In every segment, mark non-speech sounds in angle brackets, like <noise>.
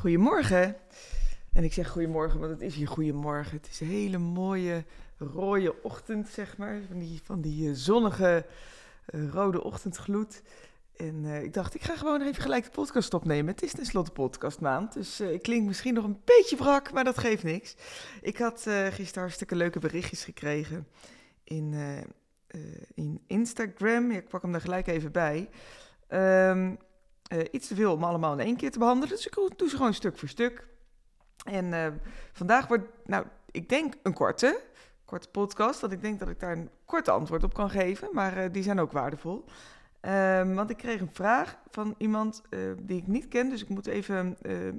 Goedemorgen. En ik zeg goedemorgen, want het is hier goedemorgen. Het is een hele mooie rode ochtend, zeg maar. Van die, van die eh, zonnige uh, rode ochtendgloed. En uh, ik dacht, ik ga gewoon even gelijk de podcast opnemen. Het is tenslotte podcastmaand, dus ik klink misschien nog een beetje brak, maar dat geeft niks. Ik had gisteren hartstikke leuke berichtjes gekregen in, in Instagram. Ik pak hem er gelijk even bij. Um, iets te veel om allemaal in één keer te behandelen, dus ik doe ze gewoon stuk voor stuk. En vandaag wordt, nou, ik denk een korte, korte podcast, want ik denk dat ik daar een korte antwoord op kan geven, maar die zijn ook waardevol. Um, want ik kreeg een vraag van iemand die ik niet ken. Dus ik moet even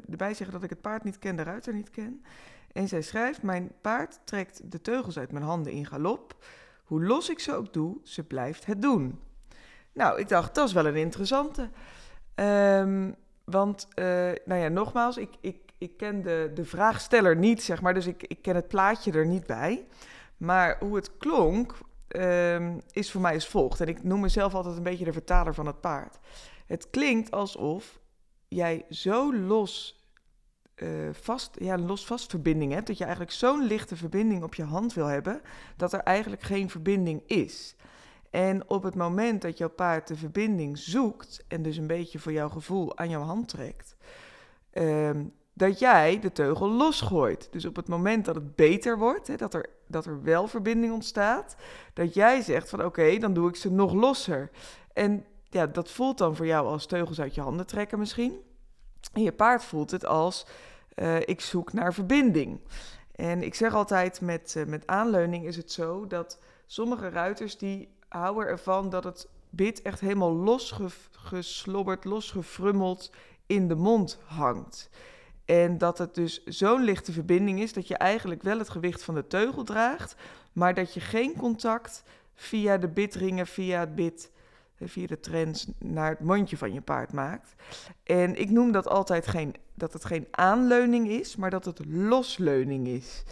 erbij zeggen dat ik het paard niet ken, de ruiter niet ken. En zij schrijft: Mijn paard trekt de teugels uit mijn handen in galop. Hoe los ik ze ook doe, ze blijft het doen. Nou, ik dacht, dat is wel een interessante. Um, want, uh, nou ja, nogmaals, ik, ik, ik ken de, de vraagsteller niet, zeg maar. Dus ik, ik ken het plaatje er niet bij. Maar hoe het klonk, um, is voor mij als volgt. En ik noem mezelf altijd een beetje de vertaler van het paard. Het klinkt alsof jij zo los, uh, vast, ja, los vast verbinding hebt. Dat je eigenlijk zo'n lichte verbinding op je hand wil hebben. Dat er eigenlijk geen verbinding is. En op het moment dat jouw paard de verbinding zoekt. En dus een beetje voor jouw gevoel aan jouw hand trekt. Um, dat jij de teugel losgooit. Dus op het moment dat het beter wordt, dat, er, dat er wel verbinding ontstaat, dat jij zegt van oké, dan doe ik ze nog losser. En ja, dat voelt dan voor jou als teugels uit je handen trekken misschien. En je paard voelt het als uh, ik zoek naar verbinding. En ik zeg altijd met, uh, met aanleuning is het zo dat sommige ruiters die houden ervan dat het bit echt helemaal losgeslobberd, losgefrummeld in de mond hangt. En dat het dus zo'n lichte verbinding is dat je eigenlijk wel het gewicht van de teugel draagt, maar dat je geen contact via de bitringen, via het bit, eh, via de trends naar het mondje van je paard maakt. En ik noem dat altijd geen, dat het geen aanleuning is, maar dat het losleuning is.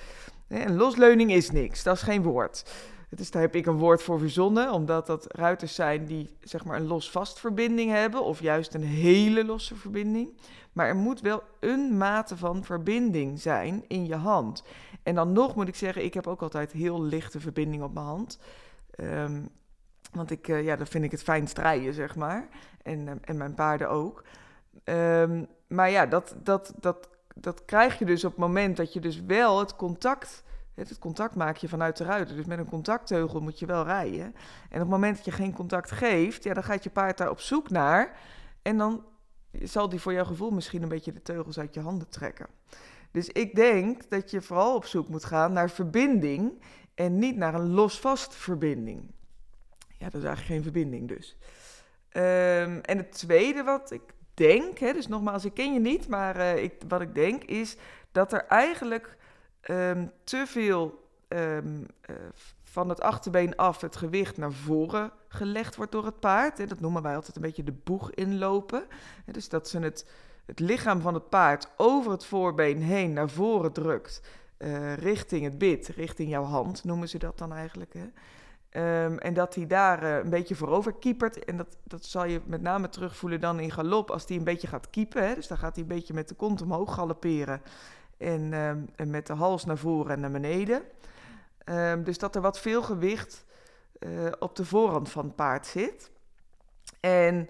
En losleuning is niks, dat is geen woord. Dus daar heb ik een woord voor verzonnen, omdat dat ruiters zijn die zeg maar een los-vast verbinding hebben, of juist een hele losse verbinding. Maar er moet wel een mate van verbinding zijn in je hand. En dan nog moet ik zeggen, ik heb ook altijd heel lichte verbinding op mijn hand. Um, want ik, uh, ja, dat vind ik het fijn strijden, zeg maar. En, uh, en mijn paarden ook. Um, maar ja, dat, dat, dat, dat krijg je dus op het moment dat je dus wel het contact... Het contact maak je vanuit de ruiter. Dus met een contactteugel moet je wel rijden. En op het moment dat je geen contact geeft, ja, dan gaat je paard daar op zoek naar. En dan zal die voor jouw gevoel misschien een beetje de teugels uit je handen trekken. Dus ik denk dat je vooral op zoek moet gaan naar verbinding en niet naar een losvast verbinding. Ja, dat is eigenlijk geen verbinding dus. Um, en het tweede wat ik denk, hè, dus nogmaals, ik ken je niet, maar uh, ik, wat ik denk is dat er eigenlijk um, te veel um, uh, van het achterbeen af het gewicht naar voren gelegd wordt door het paard. Dat noemen wij altijd een beetje de boeg inlopen. Dus dat ze het, het lichaam van het paard over het voorbeen heen naar voren drukt. Uh, richting het bit, richting jouw hand noemen ze dat dan eigenlijk. Hè? Um, en dat hij daar uh, een beetje voorover kiepert. En dat, dat zal je met name terugvoelen dan in galop als hij een beetje gaat kiepen. Hè? Dus dan gaat hij een beetje met de kont omhoog galopperen. En, um, en met de hals naar voren en naar beneden. Um, dus dat er wat veel gewicht uh, op de voorhand van het paard zit. En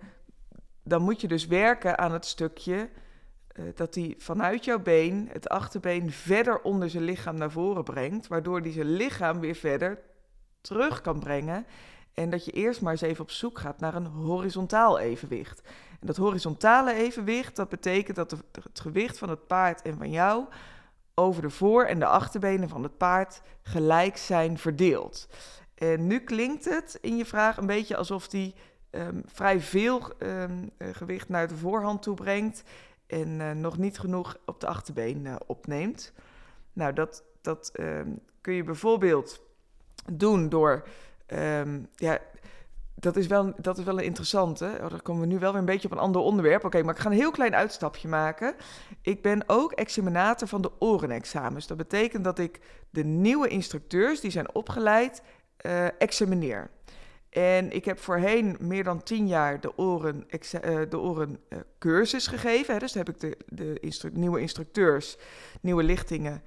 dan moet je dus werken aan het stukje uh, dat hij vanuit jouw been het achterbeen verder onder zijn lichaam naar voren brengt, waardoor hij zijn lichaam weer verder terug kan brengen. En dat je eerst maar eens even op zoek gaat naar een horizontaal evenwicht. En dat horizontale evenwicht, dat betekent dat het gewicht van het paard en van jou over de voor- en de achterbenen van het paard gelijk zijn verdeeld. En nu klinkt het in je vraag een beetje alsof die um, vrij veel um, gewicht naar de voorhand toe brengt en uh, nog niet genoeg op de achterbeen uh, opneemt. Nou, dat, dat um, kun je bijvoorbeeld doen door ja, dat is wel, dat is wel een interessante. Oh, dan komen we nu wel weer een beetje op een ander onderwerp. Oké, maar ik ga een heel klein uitstapje maken. Ik ben ook examinator van de orenexamens. Dat betekent dat ik de nieuwe instructeurs die zijn opgeleid uh, examineer. En ik heb voorheen meer dan tien jaar de oren, de oren cursus gegeven. Dus heb ik de, de nieuwe instructeurs, nieuwe lichtingen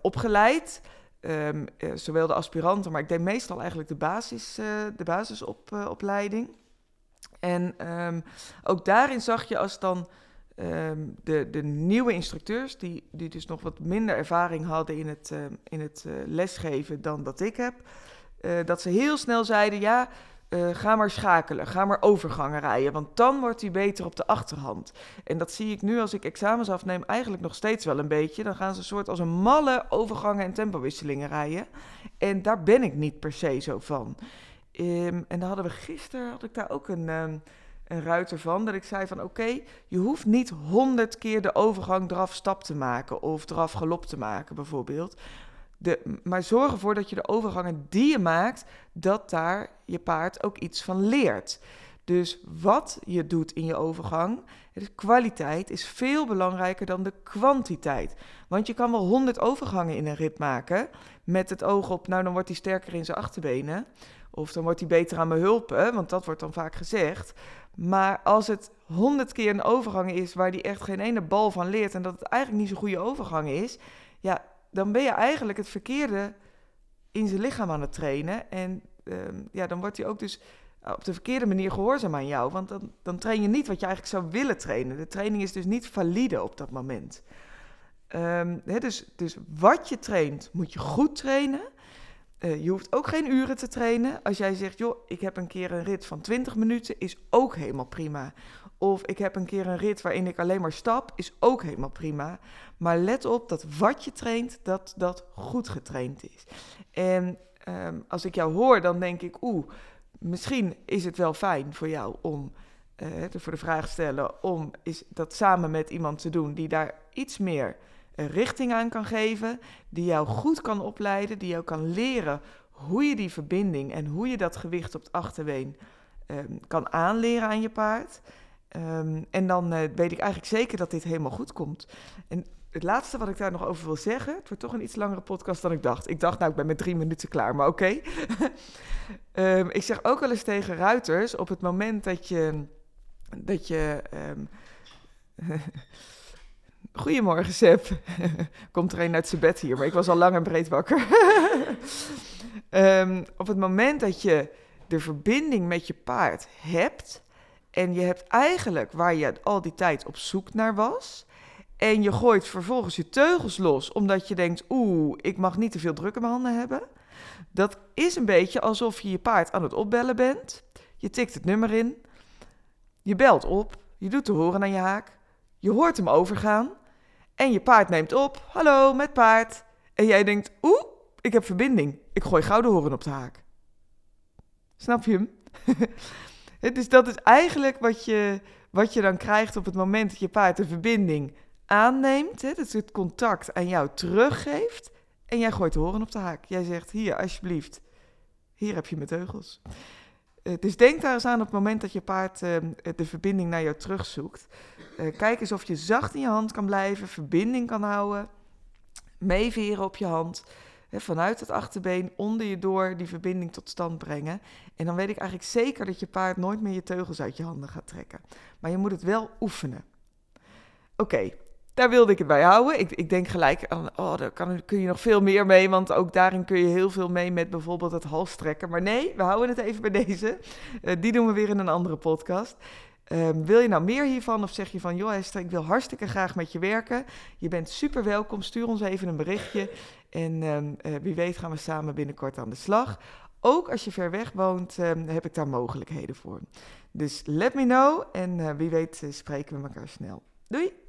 opgeleid. Um, zowel de aspiranten, maar ik deed meestal eigenlijk de, basis, uh, de basisopleiding. en um, ook daarin zag je als dan um, de, de nieuwe instructeurs, die, die dus nog wat minder ervaring hadden in het, in het lesgeven dan dat ik heb, dat ze heel snel zeiden: ja, uh, ga maar schakelen, ga maar overgangen rijden, want dan wordt hij beter op de achterhand. En dat zie ik nu als ik examens afneem eigenlijk nog steeds wel een beetje. Dan gaan ze een soort als een malle overgangen en tempowisselingen rijden. En daar ben ik niet per se zo van. Um, en dan hadden we gisteren, had ik daar ook een, um, een ruiter van, dat ik zei van oké, je hoeft niet honderd keer de overgang draf stap te maken of draf galop te maken bijvoorbeeld. De, maar zorg ervoor dat je de overgangen die je maakt, dat daar je paard ook iets van leert. Dus wat je doet in je overgang, de kwaliteit is veel belangrijker dan de kwantiteit. Want je kan wel 100 overgangen in een rit maken met het oog op, nou dan wordt hij sterker in zijn achterbenen. Of dan wordt hij beter aan mijn hulpen, want dat wordt dan vaak gezegd. Maar als het 100 keer een overgang is waar hij echt geen ene bal van leert en dat het eigenlijk niet zo'n goede overgang is, ja, dan ben je eigenlijk het verkeerde in zijn lichaam aan het trainen. En ehm, ja, dan wordt hij ook dus op de verkeerde manier gehoorzaam aan jou. Want dan, dan train je niet wat je eigenlijk zou willen trainen. De training is dus niet valide op dat moment. Um, dus, dus wat je traint, moet je goed trainen. Uh, je hoeft ook geen uren te trainen. Als jij zegt, joh, ik heb een keer een rit van 20 minuten, is ook helemaal prima. Of ik heb een keer een rit waarin ik alleen maar stap, is ook helemaal prima. Maar let op dat wat je traint, dat dat goed getraind is. En um, als ik jou hoor, dan denk ik, oeh, misschien is het wel fijn voor jou om, uh, voor de vraag stellen, om is dat samen met iemand te doen die daar iets meer richting aan kan geven, die jou goed kan opleiden, die jou kan leren hoe je die verbinding en hoe je dat gewicht op het achterbeen um, kan aanleren aan je paard. Um, en dan uh, weet ik eigenlijk zeker dat dit helemaal goed komt. En het laatste wat ik daar nog over wil zeggen, het wordt toch een iets langere podcast dan ik dacht. Ik dacht, nou, ik ben met drie minuten klaar, maar oké. Um, <laughs> ik zeg ook wel eens tegen ruiters, op het moment dat je, dat je um, <laughs> Goedemorgen, Seb. <laughs> Komt er een uit zijn bed hier, maar ik was al lang en breed wakker. op het moment dat je de verbinding met je paard hebt, en je hebt eigenlijk waar je al die tijd op zoek naar was. En je gooit vervolgens je teugels los, omdat je denkt: oeh, ik mag niet te veel druk in mijn handen hebben. Dat is een beetje alsof je je paard aan het opbellen bent. Je tikt het nummer in, je belt op, je doet de horen aan je haak, je hoort hem overgaan en je paard neemt op: hallo, met paard. En jij denkt: oeh, ik heb verbinding, ik gooi gouden horen op de haak. Snap je hem? <laughs> Dus dat is eigenlijk wat je, wat je dan krijgt op het moment dat je paard de verbinding aanneemt. Hè? Dat is het contact aan jou teruggeeft. En jij gooit de horen op de haak. Jij zegt, hier alsjeblieft, hier heb je mijn teugels. Uh, dus denk daar eens aan op het moment dat je paard uh, de verbinding naar jou terugzoekt. Uh, kijk eens of je zacht in je hand kan blijven, verbinding kan houden. Meeveren op je hand vanuit het achterbeen onder je door die verbinding tot stand brengen. En dan weet ik eigenlijk zeker dat je paard nooit meer je teugels uit je handen gaat trekken. Maar je moet het wel oefenen. Oké, daar wilde ik het bij houden. Ik, ik denk gelijk aan, oh, daar kan, kun je nog veel meer mee, want ook daarin kun je heel veel mee met bijvoorbeeld het halstrekken. Maar nee, we houden het even bij deze. Uh, die doen we weer in een andere podcast. Um, wil je nou meer hiervan of zeg je van, joh Esther, ik wil hartstikke graag met je werken. Je bent super welkom, stuur ons even een berichtje. En um, uh, wie weet gaan we samen binnenkort aan de slag. Ook als je ver weg woont, um, heb ik daar mogelijkheden voor. Dus let me know en uh, wie weet uh, spreken we elkaar snel. Doei!